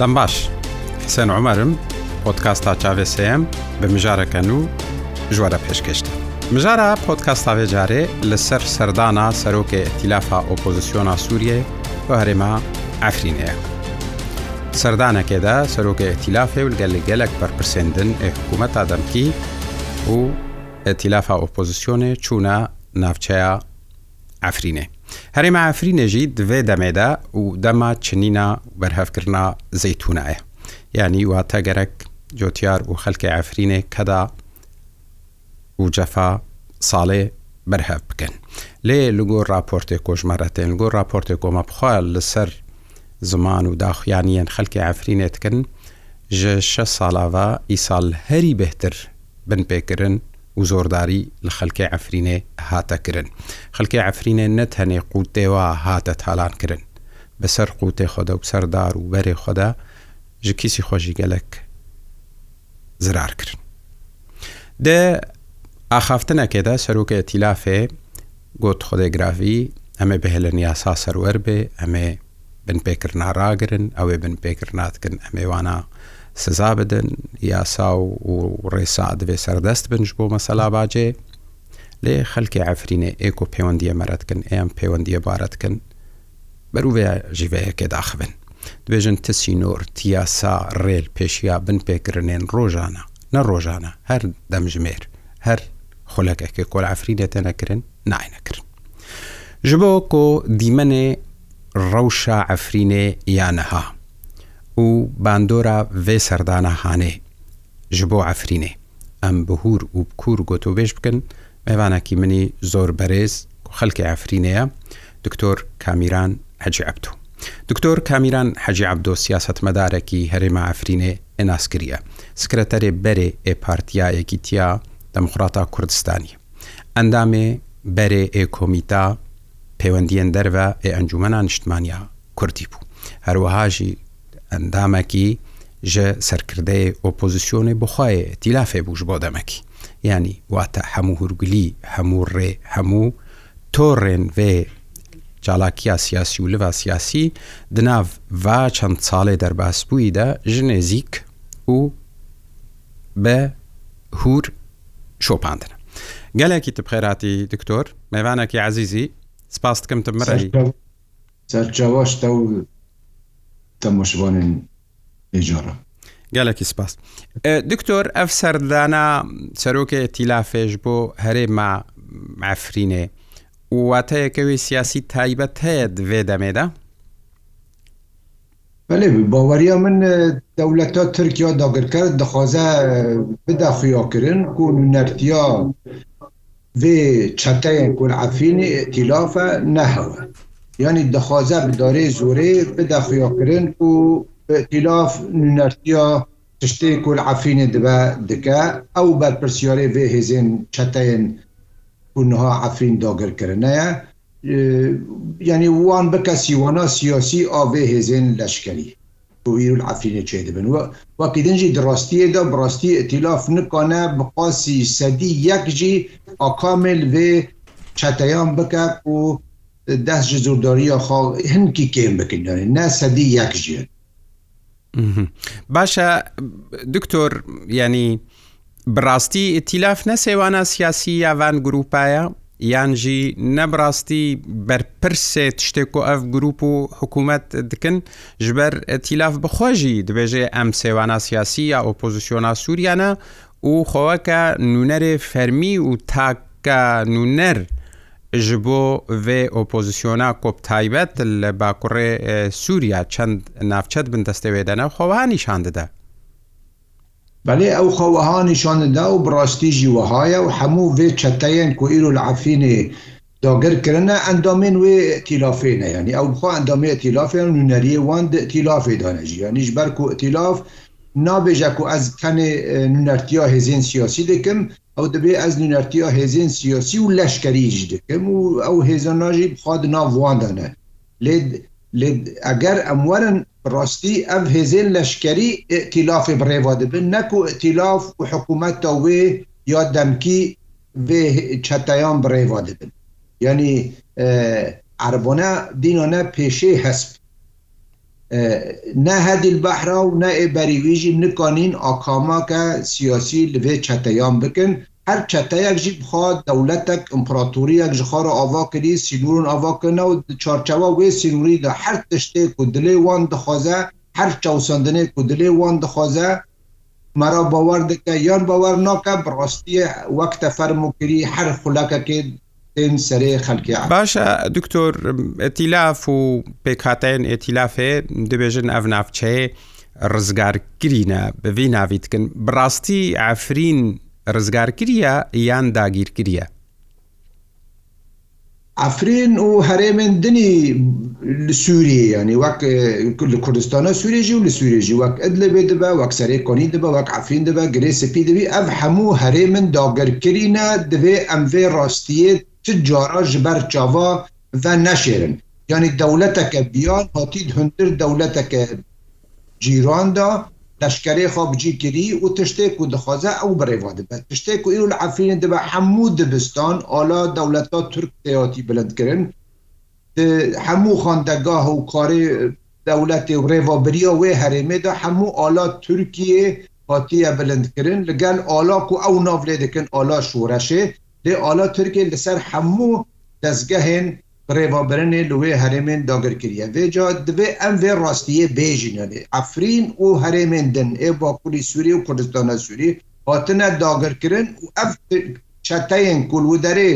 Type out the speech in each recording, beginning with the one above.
دەم باش حسێن عمەرم پۆتکاستا چاوێسم بە مژارەکەن و ژوارە پێشکەشتە مژارە پۆتکاستاوێ جارێ لەسەر سەردانە سەرۆکێ تیلافا ئۆپۆزیسیۆنا سووریێ بە هەرێما ئەفرینەیە سەردانەکێدا سەرۆکە ئەتیلافێ و گەل گەلک بەرپرسێندن حکوومەت ئادەمکی و ئەتیلافا ئۆپۆزیسیۆنێ چوونە ناوچەیە ئەفرینێ هەرێمە ئافرینێژی دوێ دەمێدا و دەما چنینە بەرهەفکردنا زەیتونایە یعنی واتە گەرەک جۆتیار و خەلکی ئافرینێ کەدا و جەفا ساڵێ بەرهەب بکەن لێ لەگۆ راپۆرتێک کۆژمەرەتێن گۆ راپۆرتێک کۆمە بخوا لەسەر زمان و داخیانیان خەلکی ئافرینێتکن ژە شە ساڵاوا ئیسال هەری بهتر بن پێکردن و زۆرداری لە خەلکی ئەفرینێ هاتەکردن خەلکی ئەفرینێ نەت هەنێ قوتێوە هاتە تالانکردن بەسەر قوتێ خۆدا و سەردار و بەرێ خۆدا ژ کیسی خۆشی گەلک زرارکردن دە ئاخافتنەکێدا سەرۆکە تیلافێ گوت خۆدەگرافی ئەمە بەهێلن یاسا سەروەر بێ ئەمێ بن پێکرد ناڕاگرن ئەوێ بن پێکرد ناتکردن ئەمێوانە سزا بدن یاسا و ڕێسا دەبێ سەردەست بنج بۆ مەسەلا باجێ لێ خەلکی ئەفرینێ ئێک و پەیوەندیە مەرەتکن ئەم پەیوەندیە بارەتکن بەروێ ژیوەیەکێ داخبن دوێژن تسی نۆر تیاسا ڕێل پێشیا بن پێکردنێن ڕۆژانە نە ڕۆژانە هەر دەمژمێر هەر خۆلەکەکە کۆل ئەفرینێ تەنەکردن ناینەکردن ji bo ku dîmenê rewşa efrînê ya niha و باندۆرە وێ سەردانە هاانێ ji بۆ ئەفرینێ ئەم بهور و بکوور گۆتۆبێش بکەن میوانەکی منی زۆر بەرێز خەلکی ئەفرینەیە دکتۆر کامیران حەجی عبدو دکتۆر کامیران حەجی عبدۆ سیاستمەدارێکی هەرێمە ئەفرینێ ئێناسکریە سکرەتەرێ بەرێ ئێپارتیایەکی تیا دەموخراتە کوردستانی ئەندامێ بەرێ ئێ کۆمیتا پەیوەندیان دەرەوە ئێ ئەنجومەنان شتمانیا کوردی بوو هەروەهاژی ئەندامەکی ژە سەرکردەیە ئۆپۆزیسیۆنی بخواە تیلافێ بووش بۆ دەمەکی ینی واتە هەموو هورگلی هەموو ڕێ هەموو تۆڕێن وێ چالاکییا سیاسی و لەوا سیاسی دناو وا چەند ساڵێ دەرباس بوویدا ژنێزیک و بە هور شۆپاندنە گەلێکی تبخێراتی دکتۆر مێوانێکی عزیزی سپاس دکەم تمڕی سەرجەوەشتە و تەمۆشبانێن ئێجارە گەلێکی سپاس دکتۆر ئەف سەردانە سەرۆکێ تیلافێش بۆ هەرێمە ئەفرینێ واتەیەکەوی سیاسی تایبەت هەیە دوێ دەمێدا بەێ باوەریە من دەولەتە ترکیا داگرکە دەخوازە بدا خویاکردن و نەرتیا vê çeteyên kur efînê îtîlafe nehewin یعنی دخوازه بداره زوره بدا خویا کرن و اختلاف نرتیا تشتی کل عفین دبا دکا او بر پرسیاره وی هزین چتین کنها عفین داگر کرنه یعنی وان بکسی وانا سیاسی آوه هزین لشکری ویر العفرینه چه دبن و وکی دنجی دراستی دا براستی اطلاف نکنه بقاسی صدی یک جی اکامل و چتیان بکه و دەست ji zûrdariya xal hinkî kêm bikin yani ne sedî yek ji Başe دکتۆر ینی بڕاستی تیلاف نەسێوانە سیاسی یاوان گروپایە یان جی نەبڕاستی بەرپرسێت شتێک و ئەف گروپ و حکوومەت دکن ji ber تیلاف بخۆژی دبێژێ ئەم سێوانە سیاسی یا ئۆپۆزیسیۆنا سووریانە و خۆوەکە نوونەرێ فەرمی و تاکە نوونەر ji bo vê opozîsyona kop taybet li bakurê Sûriya çend navçet bin destê wê de newxwaha nîşan dide. بەێ ئەو خەوەها نیشاندا و بڕاستیژی وەهاە و هەموو vê çeteyên ku îro li efînê dagirkirine endamên wê tîlafêne yanî ew bixwa endamê tîlafên nûneriyê wan tîlafê danejî yanî ji ber ku tîlaf nabêje ku ez tenê nûnertiya hêzên siyasî dikim ئەو دەبێ ئەس نونەتیە هێزیێن سیۆسی و لەشکەریش دەکەم و ئەو هێزاناژی بخواد ناوواندانە لێ ئەگەر ئەموەرن ڕاستی ئەم هێزێن لەشکری تیلافی بڕێوا دەبن نەکو تیلاف و حکوومەتە وێ یا دەمکی چەتەیان بڕێوا دەبن یعنی عربۆە دینانە پێشەی هەسب نه هدی البحر و نه بریویجی نکنین آکاما که سیاسی لوی چتیان بکن هر چتیک جی بخواد دولتک امپراتوریک جخار آوا کری سینورون آوا کنه و چارچوا و سینوری ده هر تشتی کدلی وان دخوازه هر چوسندنه کدلی وان دخوازه مرا باور دکه یان باور ناکه براستی وقت فرمو کری هر خلکه که سەرەیە خەلکی باشە دکتۆر ئەتیلاف و پێکاتەن ئێتیلافێ دەبێژن ئەفنافچەیە ڕزگارکرینە بەوی ناویتکن بڕاستی ئافرین ڕزگارکریە یان داگیرکریە ئەفرین و هەرێمن دنی سووریە ینی وەک لە کوردستانە سوورێژی و لە سوورێژی وەک ئەد لەبێ دەبە وەک سەرێ کۆنی دەبە وەک ئەفرین دەبە گرێ سپی دەبی ئەف هەموو هەرێمن داگەرکرینە دەبێ ئەمێ ڕاستیت چ جارا ji ber çava ve neşêrin yanî dewleteke biyan hatî hundir dewleteke cîran da leşkerê xwa bicî kirî û tiştê ku dixwaze ew birêva dibe tiştê ku îro li Efrînê dibe hemû dibistan ala dewleta Türk teatî bilind kirin hemû xandegah û karê dewletê û rêvaberiya wê herêmê de hemû ala Türkiye hatiye bilind kirin li gel ala ku ew nav lê dikin ala şoreşê دێ ئالا تورکێ لەسەر هەموو دەستگەهێن ڕێبابرنێ لێ هەرێمێن داگرکردە وێجا دەبێ ئەم وێ ڕاستیە بێژینەێ ئەفرین و هەرێمێن دن ئێ باکووری سووری و کوردستانە سووری هاتنە داگرکردن و ئەف چەتەیەن کولودەرێ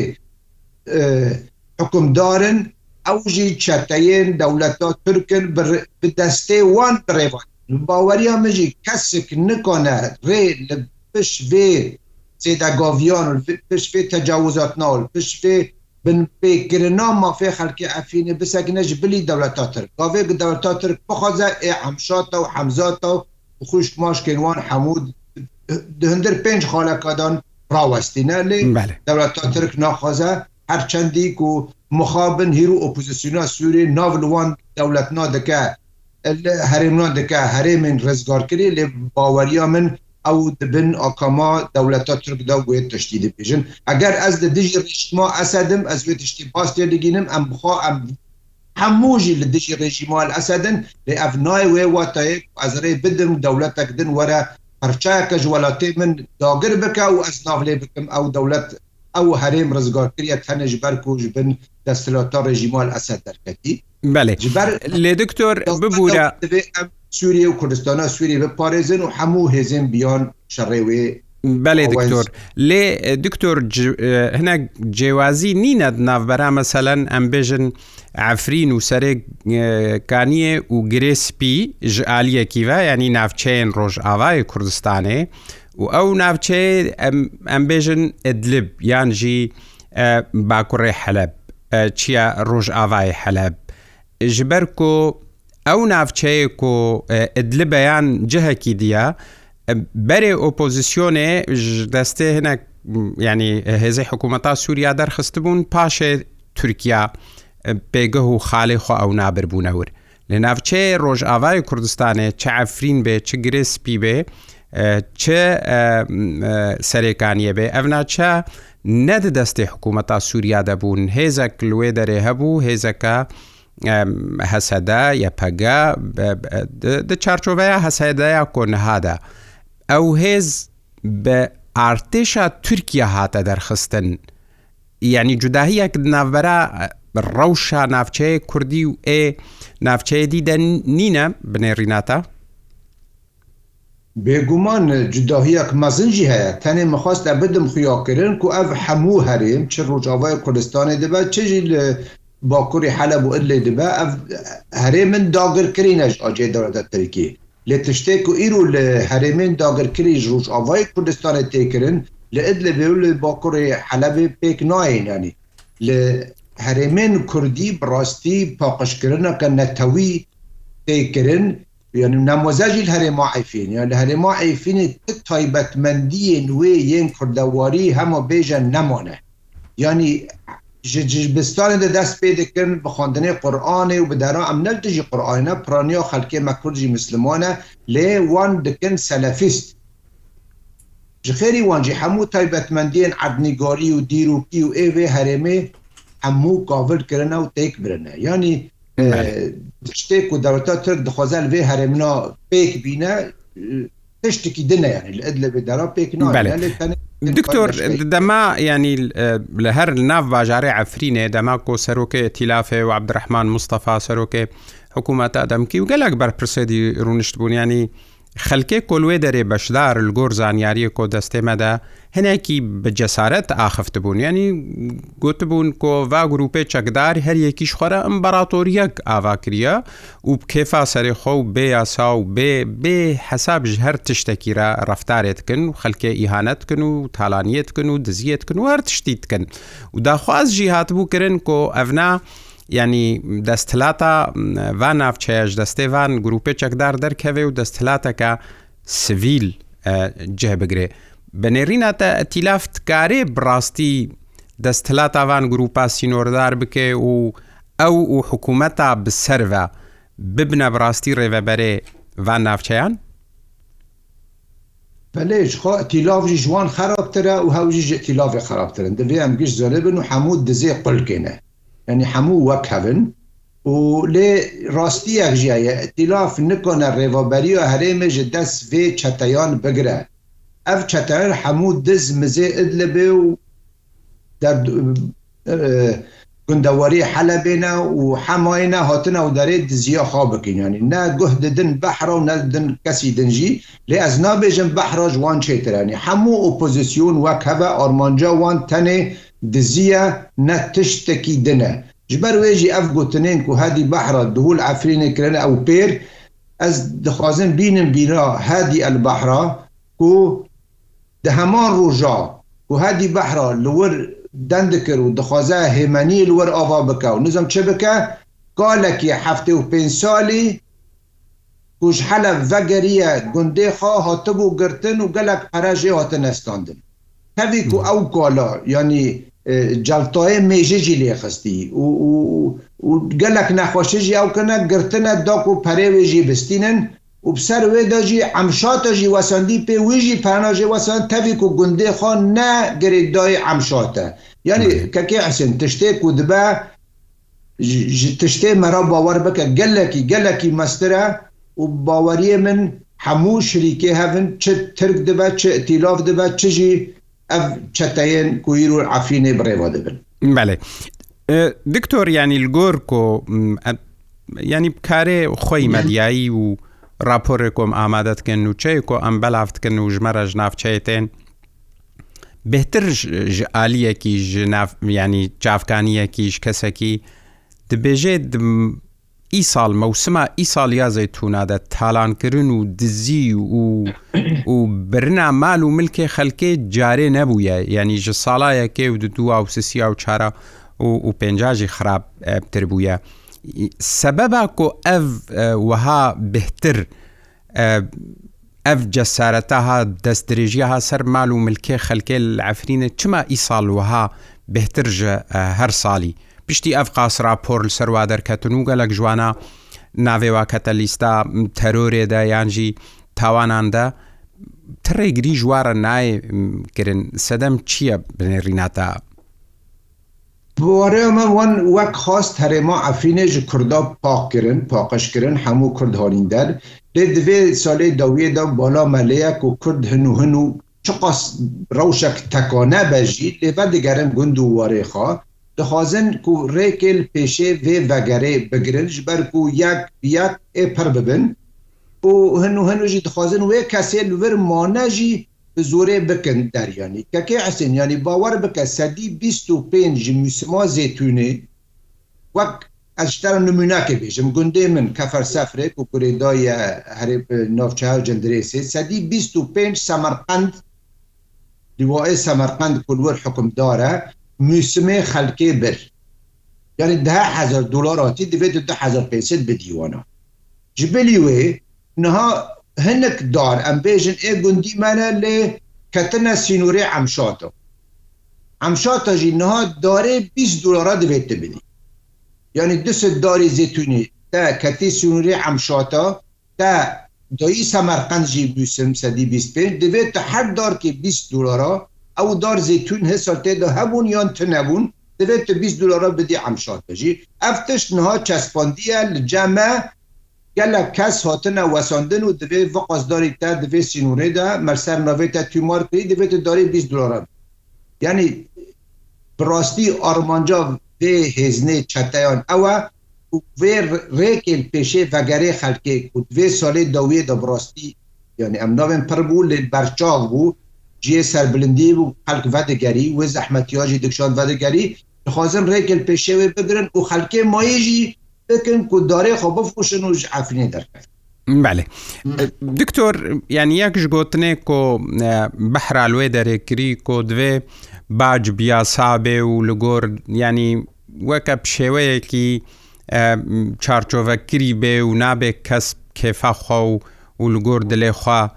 حکمدارن ئەو ژی چەتەیەن دەولەتا ترکن بدەستێ وان ڕێوان باوەریا مژی کەسک نکنە ڕێ لە پش وێ زیدا گاویان پش فی تجاوزات نال پش فی بن پی گرنا ما فی خلکی عفینه بسکنش بلی دولتاتر گاوی دولتاتر بخوازه ای حمشاتا و حمزاتا و خوش ماش کنوان حمود دهندر پنج خالکادان راوستینه لی بله. دولتاتر نخوازه هر چندی کو مخابن هیرو اپوزیسیونا سوری ناولوان دولتنا دکه هەرێمنان دەکە هەرێ من ڕزگارکردی لێ باوەریا من ئەو دبن ئۆکەما دەولەتە ترکدا گوێت تشتی دەبێژن ئەگەر ئەس لە دژی ڕشتما ئەسەدم ئەس وێ تشتی باس لێ دەگینم ئەم بخوا ئەم هەمووژی لە دژی ڕێژیمال ئەسەدن لێ ئەفنای وێ واتەیەک ئەزرێ بدم دەولەتەکدن وەرە پرچایەکە ژوەڵاتی من داگر بکە و ئەس ناو لێ بکەم ئەو دەولەت ئەو هەرێم ڕزگارکریە تەنەژ بەرکۆژ بن دەسلاتە ڕێژیمال ئەسەد دەرکەتی بەێ لێ دکتۆر ببوورە سووریە و کوردستانە سووری بپارێزن و هەموو هێزم بیان شەڕێوێ بەێ دکتۆر لێ دکتۆر هەنە جێوازی نینە ناوبەرامە سەلەن ئەمبێژن ئەفرین و سەرێکانیە و گرێسپی ژعالیەکیوە ینی ناوچەیەن ڕۆژئاوای کوردستانێ و ئەو ناوچێ ئەمبێژن ئەدلب یانژی باکوڕێ حەلب چیە ڕۆژئاوای حەلب ژبەر کۆ ئەو ناوچەیەک و ئەدل بەیان جهەکی دیە بەرێ ئۆپۆزیسیۆنێ دەستێ هەنە ینی هێزەی حکوومەتا سووریا دەرخست بوون پاشێ تورکیا پێگە و خاڵی خۆ ئەو نابربوونەور لە ناوچەیە ڕۆژئاوای کوردستانێ چ ئەفرین بێ چ گرسپی بێ چ سەرێکانیە بێ ئەف ناچە نەدەستی حکوومەتا سووریا دەبوون هێزەک لێ دەرێ هەبوو هێزەکە هەسەدا یەپەگا چارچۆڤەیە هەسەدایا کۆنەهادا ئەو هێز بە ئارتێشا تورکیا هاتە دەرخستن یعنی جوداهیەک ناوبەرە ڕەوشا ناوچەیە کوردی و ئێ ناوچەیە دیدە نینە بنێڕیناتە بێگومان جداهیەک مەزنجی هەیە تەنێ مەخواستە بدم خیاکردن و ئەف هەموو هەرێم چ ڕۆژاوای کوردستانی دەبێت چژی باکووری حەلب و لێ دبە هەرێ من داگرکردینەش ئاجێ دەوەدە ترکی لێ تشتێک و ئیر و لە هەرێمێن داگرکردی ژوش ئاوای کوردستانە تێکردن لە ئەد لە بێ لە باکووری حەلبێ پێک نایەنانی لە هەرێمێن کوردی بڕاستی پاقشکردنەکە نەتەوی تێکردن يعني نموذج الهرم عيفين يعني الهرم عيفين تايبت مندين وين كردواري هم بيجن نمونه يعني جبستان دەست پێ دەکردن بە خوندنی قورآانێ و بدەرا ئەم نەل دژی قورآە پرانیا خەلکێ مەکوورجی مسلمانە لێ وان دکن سەلەفیست ji xêrî wan jî hemû taybetmendiyên ednîgarî û dîrokî û êvê herêmê hemû kavir kirine û têk birine yanî tiştê ku dewta Tirk dixwazel vê herêmina pêk bîne tiştekî dine yani li edlebê dera pêk دکتۆر دەما ینی لە هەر ناو باژارێ ئەفرینێ دەما کۆ سەرۆکێ تیلافێ و عبدرحمان مستەفا سەرۆکێ حکوومەت ئەدەمکی و گەلک بەرپرسەدی ڕونشت بوونیانی خەلکێ کۆلوێ دەرێ بەشدار لگۆر زانیاری کۆدەستێمەدا هەنێکی بەجەسارەت ئاخفتبوون ینی گوتبوون کۆڤ گروپێ چەکدار هەر یەکیش خۆرە ئەم بەراتۆریەک ئاواکریە و بکێفا سەرێخۆ و بێ یاسا و بێ بێ حەسابژ هەر تشتێکیرە ڕفتارێتکن و خەلکێ ئیهانەتکن و تاالانیتکن و دزیەتکن و هەر تشتیتکن و داخوازژی هاتبوو کردن کۆ ئەڤنا و ینی دەستلاتە ڤ ناوچەیەش دەستێوان گروپی چەکدار دەرکەوێ و دەستلاتەکە سڤیل جێ بگرێ بەنێریناتە ئەتیلافتکارێ بڕاستی دەستلاتاوان گروپا سینۆردار بکێ و ئەو و حکوومەتە بسەرە ببنە بڕاستی ڕێڤەبەرێ ڤ ناوچەیان؟ بەێژ خۆ تیلاژی جوان خراپترە و هەوژی تیلاافی خراپترن دەبێ ئەم گشت زۆرە بن و هەموو دزێ قلکێنە ینی هەموو وەک هەون و لێ ڕاستیەک ژایە ئەتیلاف نکنە ڕێوەبەری و هەرێمێژ دەست vێ چەتەیان بگرە ئەف چەتەر هەموو دز مزێ ئد لە بێ و گندەوەری حەلە بێنە و حەماینە هاتنە و دەرێت دزیە خا بکەینانی نە گوه ددن بەحرا و نەدن کەسی دنجی لێ ئەس نابێژم بەحراژ وان چێترانی هەموو ئۆپۆزیسیون وەک هەبە ئارمانجا وان تەنێ دزیە نە تشتێکی دنە جبەر وێژی ئەف گوتنین و هادی بەحرە دوول ئەفرینێکرن ئەو پێر ئەس دخوازن بینم بیرا هادی ئەلبەحرا و دە هەمان ڕۆژا و هادی بەحرا لەور دەندکرد و دخوازە هێمەنی لەوەر ئاوا بکە و نزم چه بکە کالێکی هەفتێ و پێ سالی کوش حەلە ڤەگەریە گوندێخوا هاتبوو گرتن و گەلک پەرەژێ هاتە نەستاندن هەوی و ئەو کالا ینی جڵتۆیە مێژێکی لێخستی و گەلک نەخۆشیژی ئەوکەە گرتنە دۆک و پەرێوێژی بستینن و بسەر وێدەژی ئەمشاتەژی وەسەندی پێ ویژی پاناژی وەسەند تەویک و گوندێ خۆ نەگرێدای ئەمشاتە یعنی کەکێ حسن تشتێک و دبە تشتێ مەرا باوەەر بکە گەلێکی گەلێکی مەسترە و باوەریە من هەموو شریکێ هەون چ ترک دبە چ تیلاف دبە چژی ئەف چەتەیەن کویر و عفینێ بڕێوە دەبن بەێ دکتۆر ینی لگۆر کۆ ینی بکارێ خۆی مەدیایی و راپۆرێک کۆم ئامادەتکەن و چێ کۆ ئەم بەلافتکن و ژمەرە ژنافچێتێن بهتر عالیەکی ژناف ینی چافکانیەکیش کەسەکی دبێژێت ئیسال مەوسما ئیسال یازای تونادە تالانکردن و دزی و و برنا مال و ملکێ خەلکێ جارێ نەبووە یعنی ژە ساڵایەکێ و دو و سسیا و چارە و پێنجژی خراپتر بووە سەبەبا کۆ ئەv وەها بهتر ئەف جەسارەتەها دەست درێژیەها سەر مال و ملکێ خەلکێ لە ئەفرینە چما ئیساڵ وەها بهتر ژە هەر ساڵی پشتی ئەف قاسرا پۆر سەروا دەرکەتن و گەلک جوانە ناوێوا کەتەلیستا تەرۆرێدا یانجی تاواناندا تڕێگری ژوارە نایگرن سەدەم چییە بنێڕیناتە؟ بۆرەمە وەن وەک خواست هەرێما ئەفرینێژ کووردا پاکردن پاقشکردن هەموو کورد هالیندەر لێ دوێ ساڵی داویێدا بالا مەلەیەک و کورد هەن و هەن و چقاس ڕوشک تەکانە بەژی لێبە دەگەرم گوند و وارێخوا دخوازن کو ڕێکل پێشێ vê vegerê bigirin ji ber ku yek biyak ê pir bibin û hin û hin jî dixwazin wê kesê li vir mane jî bi zorê bikin deryanî keke esên yanî bawer bike sedî bîst û pênc ji müsma zêtûnê wek eştera numunaê bêjim gundê min kefer sefrê ku kurêdayê herê navçeha cindirêsê sedî bîst û pênc semerqend li waê semerqend kulwir hukumdar e موسمê xelkê bir yani de hezar dolarratî divê tu de hezar pêsid bi dîwana ji bilî wê niha hinek dar em bêjin ê gundî me ne lê ketine sînorê emşata emşata jî niha darê 20 dolara divê te bidî yani du sed darê zêtûnî te ketî sînorê emşata te دایی سمرقند جی بیسم سدی بیست پنج دوی تا هر دار که 20 دلارا ئەو دار زیتون هسا تێدا هەبوون یان ت نەبوون دەبێت 20 دلار بدی ئەمشات بژی ئەفتش نها چسپاندیە لە جەمە گەلە کەس هاتنە وەساندن و دەبێت وەقازداری تا دەبێت سینورێدا مەرسەر ناوێتە تومار پێی دەبێت داری 20 دلار یعنی بڕاستی ئارمانجا بێ هێزنێ چەتەیان ئەوە وێ ڕێکل پێشێ بەگەرێ خەلکێ و دوێ ساڵێ داویێ دەبڕاستی یعنی ئەم ناوێن پڕ بوو لێ بەرچاو بوو جیه سربلندی و خلق ودگری و زحمتی ها جی دکشان ودگری نخوازن ریکل پیشه و بگرن و خلقه مایه جی بکن که داره خواب بفروشن و عفینه درکن بله دکتۆر یان یەکش گوتنێ کۆ بەحرالوێ دەرێکری کۆ دوێ باج بیاسابێ و لە گۆر ینی وەکە پشێوەیەکی چارچۆڤەکری بێ و نابێ کەس کێفاخوا و و لە گۆر دلێخوا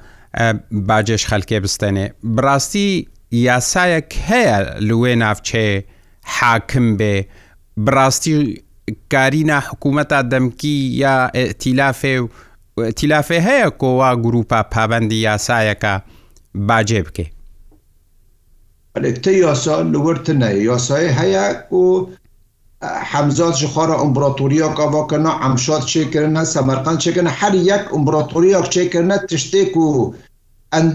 باجێش خەلکێ بستێنێ براستی یاسایەک هەیە لێ ناوچێ حاکم بێ براستی کارینە حکوومەتە دەمکی یا تیلافێ و تیلافێ هەیە کۆوا گروپە پابندی یاسایەکە باجێ بکەێ. تە یاسا لەوەرتە نە یاسای هەیە و حمزات جخارا امبراطوریا کا واکنا عمشات چیکرنا سمرقند چیکرنا هر یک امبراطوریا چیکرنا تشتی کو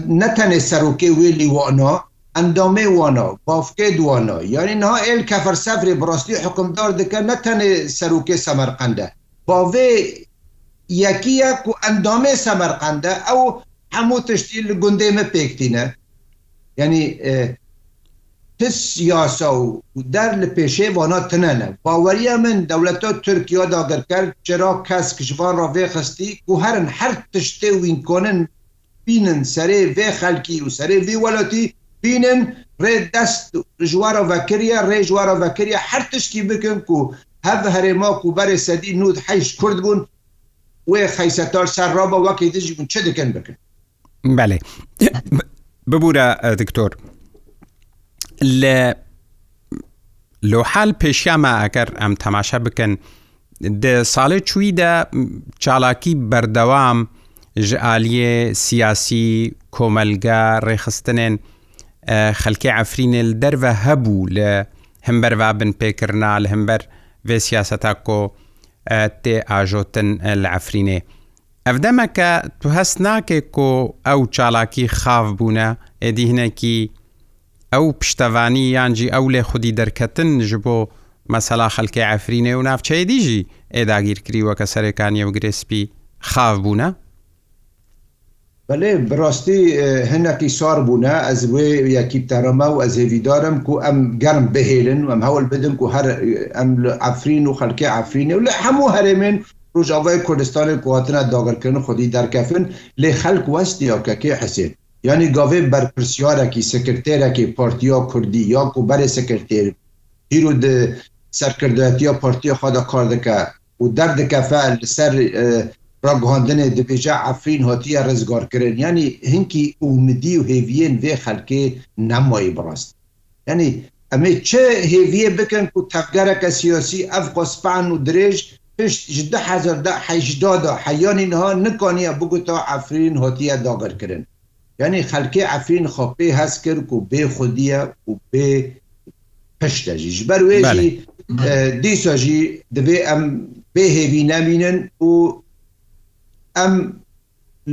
نتنه سروکی ویلی وانا اندامه وانا بافکه وانا یعنی نه ال کفر سفر براستی حکمدار دکه نتنه سروکی سمرقنده باوی یکی یک اندامه سمرقنده او همو تشتی گنده مپیکتینه یعنی ت سیاسا و در لە پێشێ وانا تنەنە باوەریە من دەولەتە تورکیا داگر کرد چرا کەس کشوان را وێخستی و هەرن هەر تشتێ وینکۆنن بینن سەرێ وێ خەلکی و سەرێ وی وەڵەتی بینن ڕێ دەست ژوارە ڤکرە ڕێ ژوارە ڤکرە هەر تشتی بکن و هەڤ هەرێما و بەرێ سەدی نود حیش کورد بوون وێ خەیسەتار سەرڕابە وەکی دژی بوون چه دکەن بکن بەێ ببوورە دکتۆر. لە لۆ حال پێشیامە ئەگەر ئەم تەماشا بکەن ساڵێ چویدا چالاکی بەردەوام ژعالیە سیاسی کۆمەلگا ڕێخستنێن خەلکی ئەفرینێ دەرەوە هەبوو لە هەمبەروا بن پێکردنا لە هەمبەر وێ سیاسەتا کۆ تێ ئاژۆتن لە ئەفرینێ. ئەفدەمەکە تو هەست ناکێ کۆ ئەو چالاکی خاف بوونە ئێدی هنەکی ئەو پشتەوانی یانجی ئەو لێ خودی دەرکەتن ژ بۆ مەسەلا خەلکی ئەفرینێ و ناوچەی دیژی ئێداگیرکریوە کە سەرەکانی و گرێسپی خاو بوونە بەێ بڕاستی هەندێکی سوار بوونە ئەس بێ یەکیتەڕەمە و ئەس هێویدارم و ئەم گەرم بهێلن و ئەم هەوڵ بدن و هەر ئەم ئەفرین و خەلکی ئەفرینێ و لە هەموو هەرێمێن ڕژاوای کوردستانی کوهاتنە داگەرکردن خودی دەرکەفن لێ خەلک وەستیاکەکەی حسێت یعنی گاوێ بەرپرسیارێکی سکرتێرەکی پارتیا کوردی یا و بەرێ سکرتێر هیر و سەرکردەتیا پارتیا خدا کار دکە و دەردەکە فعل سەر راگوهاندنê dibêje Efrîn hatiye rizgarkirin yanî hinkî umidî û hêviyên vê xelkê nemayî birast. Yanî em ê çi hêviye bikin ku tevgereke siyasî ev qospan û dirêj pişt ji de hezar de hejda da heyanî niha nikaniye bigota Efrîn hatiye dagirkirin. یعنی خەلکی عفرین خۆپی هەست کرد و بێ خودیە و بێ پشتەژی ji ber wêjî dîsa jî divê em bêhêvî nemînin û em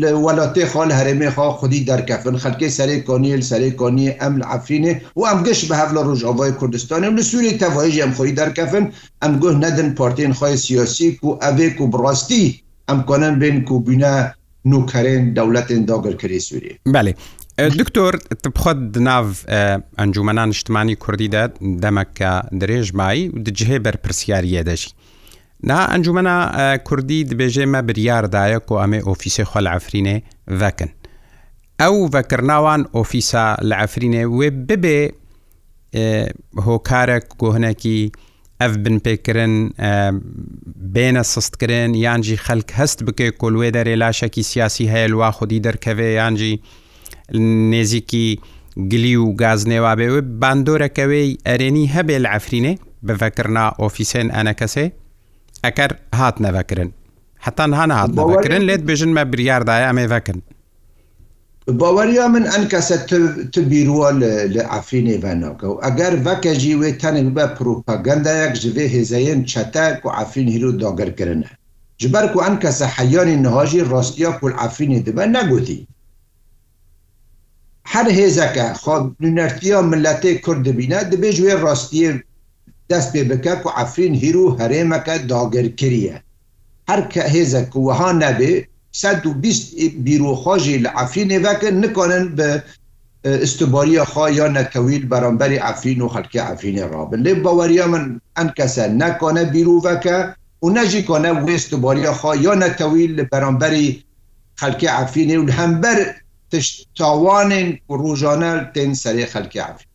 li welatê xal herêmê xwa xudî derkefin xelkê serê koniyê li serê koniyê em li Efrînê û em giş bi hevla Rojavayê Kurdistanê li Sûrê tevayê jî em xî derkefin em guh nedin partiyên xwe siyasî ku evê ku birastî em konin bên ku bîne نوکەرێن دەولەتێن داگەرکەری سووری بەێ دکتۆر بخۆت ناو ئەنجومەنان شتمانی کوردیدا دەمەکە درێژمایی و دجهێ بەرپسیارە دەژی نا ئەنجومەنا کوردی دبێژێ مە بریاردایە و ئەمێ ئۆفیسی خۆل ئەفرینێ ڤکن ئەو ڤکردناوان ئۆفیسا لە ئەفرینێ وێ ببێ هۆکارە گۆهنێکی ئەف بنپێکردن بێنە سستکردن یانجی خەلک هەست بکەی کلوێ دەرێ لاشەکی سیاسی هەیە وا خودی دەرکەوێ یانجی نێزیکی گلی و گازنێوا بێوێ باندۆرەکەوەی ئەرێنی هەبێ لە ئەفرینێ بڤکردنا ئۆفیسێن ئەنە کەسێ ئەکەر هات نەڤکردن حتان هانا هات نەڤکردن لێت بێژن مە بریاردایە ئەمێڤکردن باوەریا من ئەن کەسە تر بیررووە لە ئافرینێ بەناکە و ئەگەر بەکەژی وێ تەنێک بە پروپەگەندایەک جوێ هێزەیەن چەتەک و ئافرین هیر و داگەرکردنە جبەر و ئەن کەسە حەیانی نهۆژی ڕاستیا پول ئافرینی دەبە نەگوتی هەر هێزەکە خۆنەرتیا ملەتی کورد بینە دەبێ جوێ ڕاستیە دەست پێ بکە و ئافرین هیر و هەرێمەکە داگەرکریە هەر کە هێزە کووەها نەبێ 120 بیرۆخۆژی لە ئەفرینێ ڤکە نکنن بە استباریە خوا یا نەکەویل بەرەمبەری ئەفرین و خەلکی ئەفرینێ ڕابن لێ بەوەریە من ئەم کەسە نکۆنە بیرروڤەکە و نەژی کۆنە وێستباریە خوا یا نەکەویل لە بەرەمبەری خەلکی ئەفرینێ و هەمبەر تاوانێن ڕژانە تێن سەری خەلکی ئەفرین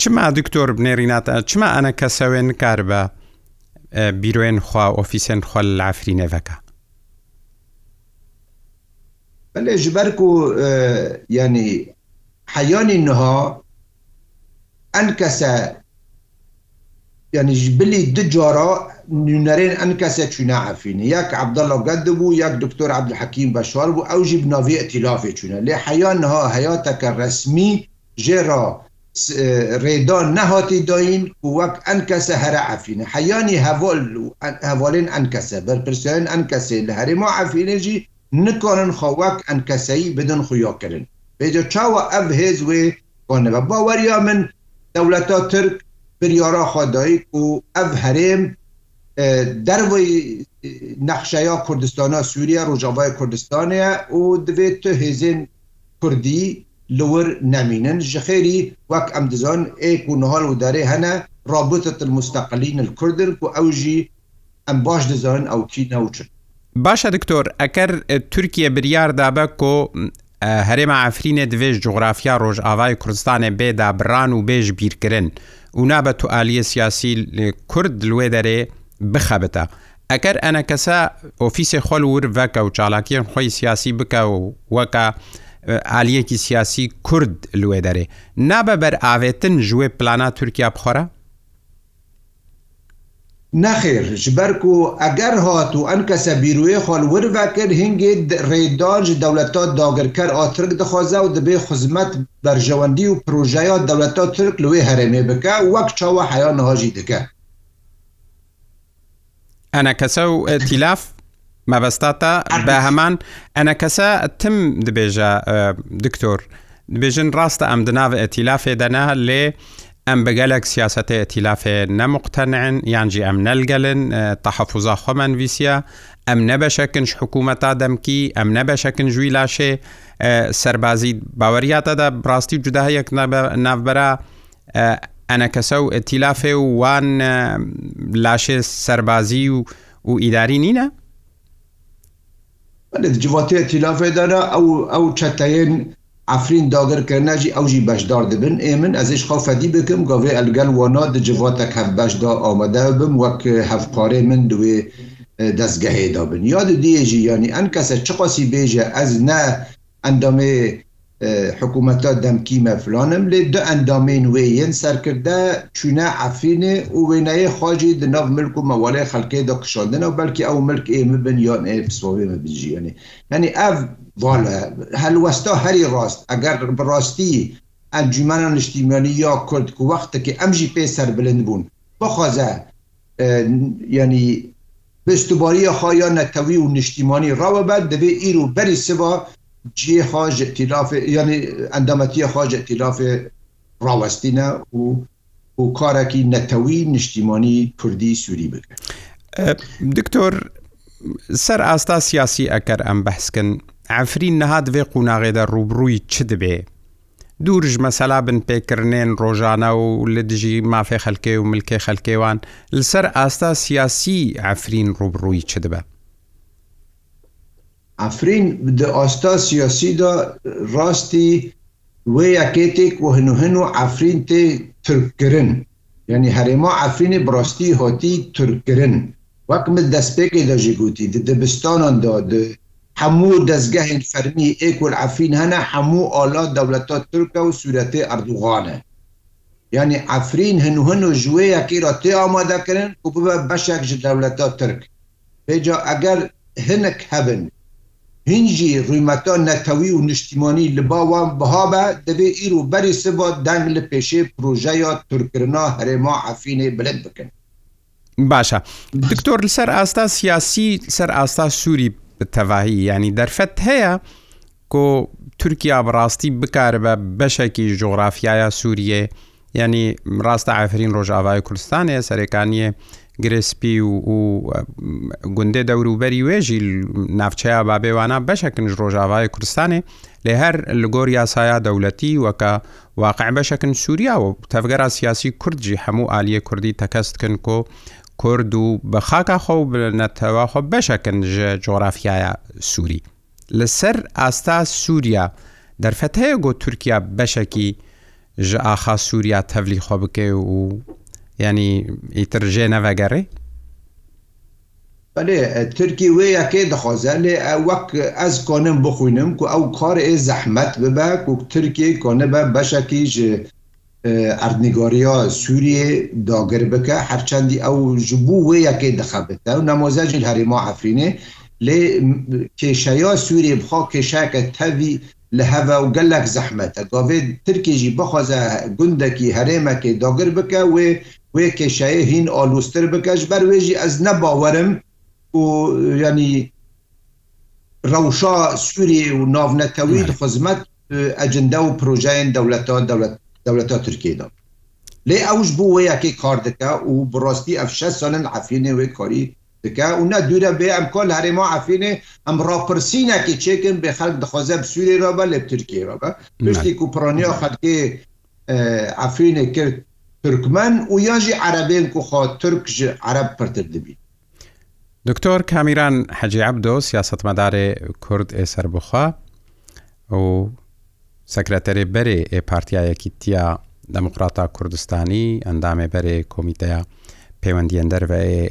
چما دکتۆر بنێریناتە چما ئەنە کەسەوێن کار بە بیرۆێن خوا ئۆفیسێن خۆل لە ئەفرینێڤەکە بەێ ji ber ku yanî heyanî niha en kese yani ji bilî di cara nûnerên en kese çûne hefînî yek Abdallah ged dibû yek doktor Abdulhekîm beşwar bû ew jî bi navê etilafê çûne lê heya niha heyateke resmî jê ra رێدان نەهاتی داین وەک ئەن کەسە هەرە عفینە حەیانی هەواڵ هەواڵێن ئەن کەسە بەرپرسیان ئەن کەسێ لە هەرێما عفینێژی نتوانن خواک ئەنکەسایی بدن خویاکردن بێجا چاوە ئەم هێز وێ کۆنەوە باوەریا من دەولەتا ترک بریارا خدایک و ئەف هەرێم دەروی نەخشەیا کوردستانە سووریا ڕۆژاوای کوردستانە و دەبێت تو هێزین کوردی لور نامینن جخێری وەک ئەم دزان ئێک و نهال و دەرێ هەنە رابطة المستقلین الكردن و ئەوژی ئەم باش دزان ئەو کی ناوچن باشە دکتۆر ئەگەر تورکیە بریاردا بە کۆ هەرێمە ئافرینە دوێژ جغرافیا ڕۆژ ئاوای کوردستانە بێدا بران و بێژ بیرکردن ونا بە توعالیە سیاسی کورد لێ دەرێ بخەبتە. ئەگەر ئەنە کەسە ئۆفیسی خۆل ور ڤەکە و چالاکیان خۆی سیاسی بکە و وەکە عالیەکی سیاسی کورد لێ دەرێ. نابە بەر ئاوێتن ژێ پلانە تورکیا بخۆرە؟ نەخێر ژبەرک و ئەگەر هات و ئەم کەسە بیروێ خۆل ورە کرد هنگێ ڕێدانج دەوڵەتات داگرکەر ئاترک دەخوازە و دەبێ خزمەت بەرژەوەندی و پروۆژەیە دەوڵەتات ترک لێ هەرێمێ بکە وەک چاوە حیان نهاژی دەکە ئەنە کەسە و تیلاف مەبەستاتە بە هەمان ئەنە کەسە تم دبێژە دکتۆر دبێژن ڕاستە ئەم دناوە ئەتیلافێ دەنا لێ. ئەم بەگەلێک سیاستەیە تیلافێ نەمقتەنعن یانجی ئەم نەلگەلن تەحەفوزا خۆمەن ویسە ئەم نەبەشەکنش حکوومەتا دەمکی ئەم نەبەشەکن ژووی لاشێ سربازی باوەریاتەدا بڕاستی جوداهەیەک ناوبەرە ئەنە کەسە و تیلافێ و وان لاشێ سربازی و و ئیداری نینە؟ جواتەیە تیلافێ دەرە ئەو ئەو چەتەیەن ئەفرین داگەرکردناژی ئەوژی بەشدار دەبن ئێ من ئەزش خافەدی بکەم گەوێ ئەلگەل وانا دجیاتەك هەف بەشدا ئامادە بم وەک هەفپارێ من دوێ دەستگەهێدا بن یاد دیێژی ینی ئەن کەسە چ قاسی بێژە ئەز نە ئەندامێ حکوومەتە دەمکیمە فلانم لێ دو ئەندامین وێن سەرکردە چونە عفینێ و وێنەیە خواجی دناو ملک و مەوەڵی خەکێ دا قشاندنەوە بەلکی ئەو ملک ئێمە بن یان ئێسۆێمە بژیێنێ هەنی ئەف واە هەلوەستا هەری ڕاست ئەگەر بڕاستی ئەنجمانە نیشتیمانی یا کورد و وەختێکی ئەمژی پێ سەر بلند بوون بخوازە ینی بستوباری خۆیان نەتەوی و نیشتیمانی ڕەوە بەد دەبێ ئیر و بەری سوا جي حاج ائتلاف يعني اندمتيه حاج ائتلاف راوستينا و و کارێکی نەتەوی نیشتیمانی کوردی سووری بکە دکتۆر سەر ئاستا سیاسی ئەکەر ئەم بەحسکن ئەفرین نەهاتێ قوناغێدە ڕوبڕووی چ دەبێ دوورژ مەسەلا بن پێکردێن ڕۆژانە و لە دژی مافێ خەلکێ و ملکێ خەلکێوان لەسەر ئاستا سیاسی ئەفرین ڕوبڕووی چ دەبە ئەفرین ئاستا سیاسیدا ڕاستی وێ یاکێتێک و هەنوهن و ئەفرین تێ ترکردن یعنی هەرێما ئەفرینی بڕاستی هاتی ترکردن وەک من دەستپێکی دەژی گوتی دەبستاناندا هەموو دەستگەهین فەرمی ئێکل ئەفرین هەنە هەموو ئالا دەوڵەتە ترکە و سوورەتی ئەردوغانە یعنی ئەفرین هەنوهن و ژوەیەکی را تێ ئامادەکردن و ببە بەشێک ji دەوڵەتە ترک پێجا ئەگەر هەنک هەبن هینجی ڕوویمەکە نەتەوی و نیشتیمانی لە باوان بەها بە دەبێ ئیر و بەری سبا دەنگ لە پێشێ پروۆژەیە تورکردنا هەرێما عفینێ بلند بکەن باشە دکتۆر لەسەر ئاستا سیاسی سەر ئاستا سووری تەواهی ینی دەرفەت هەیە کۆ تورکیا بڕاستی بکارە بە بەشێکی جۆغرافایە سووریە ینی ڕاستە ئافرین ڕۆژاوای کوردستانە سەرەکانیە گرسپی و و گوندێ دەوروبەری وێژی ناوچەیە بابێوانە بەشەکنج ڕۆژاوای کوردستانی لێ هەر لەگۆر یاسایە دەوڵەتی وەکە واقع بەشەکن سووریا و تەفگەرا سیاسی کوردجی هەموو عالیە کوردی تەکەستکن کۆ کورد و بە خاکەخۆ بنەتەواخۆ بەشەکن جۆرافایە سووری لەسەر ئاستا سووریا دەرفەت هەیە گۆ تورکیا بەشێکی ژە ئاخا سووریا تەولی خۆ بکێ و ینی ئیترژێ نەڤگەڕی ترکی وەیەکێ دەخۆزە لێ وەک ئەس کۆنم بخوینم و ئەو کار ێ زەحمەت ببە و ترکی کۆنە بە بەشەکی ژ ئەردنیگۆریۆ سووریێ داگر بکە هەرچەندی ئەو ژبوو وەیەکێ دەخەبێتە و نەمۆزەژین هەریما ئەفرینێ لێ کێشەیە سووریێ بخۆ کێشەکە تەوی لە هەە و گەلک زەحمەتە گاوێ ترکیژی بخۆزە گوندەکی هەرێمەکەی داگر بکە وێ وێ کێشەیە هین ئالوستر بکەش بەروێژی ئەس نەباوەرم و ینی ڕەوشا سووری و ناونەتەوی خزمەت ئەجندە و پروۆژین دەولەتان دەولەتە تورکیدا لێ ئەوش بوو وەیەکی کار دکە و بڕاستی ئەفشە سالن عفینێ وێ کاری دکە و نە دوورە بێ ئەم کۆل هەرێما عفینێ ئەم ڕاپرسینەکی چێکن بێ خەک دخوازە سووری ڕە لێ تورکێ بە پشتی و پرۆنیا خەکێ عفینێ کرد ترکمن و یاژی عربین کو خوا ترک ji عرب پرتر دبی دکتۆر کامیران حەجی عبدۆ سیاستمەدارێ کورد ئێسەر بخوا و سەکرەتەرێ بەرێ ئێ پارتیایەکی تیا دەموقراتا کوردستانی ئەندامێ بەرێ کۆمیتەیە پەیوەندیان دەربێ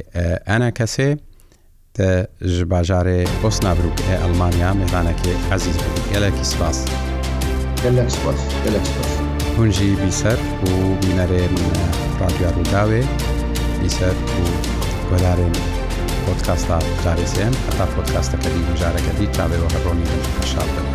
ئەە کەسێ ji bajarê Bosnabرو ê Almanya mêranekê ezیز gelekî spas. Gelek spas, gelek spas. هونجی بیسەر و بینەرێ ڕادیا ڕووداوێ بیسەر و وەدارێن پۆتکاستا جارێزێن هەتا پۆتکاستەکەدی مجارەکەدی تاوێەوە هەڕۆنی شار بن.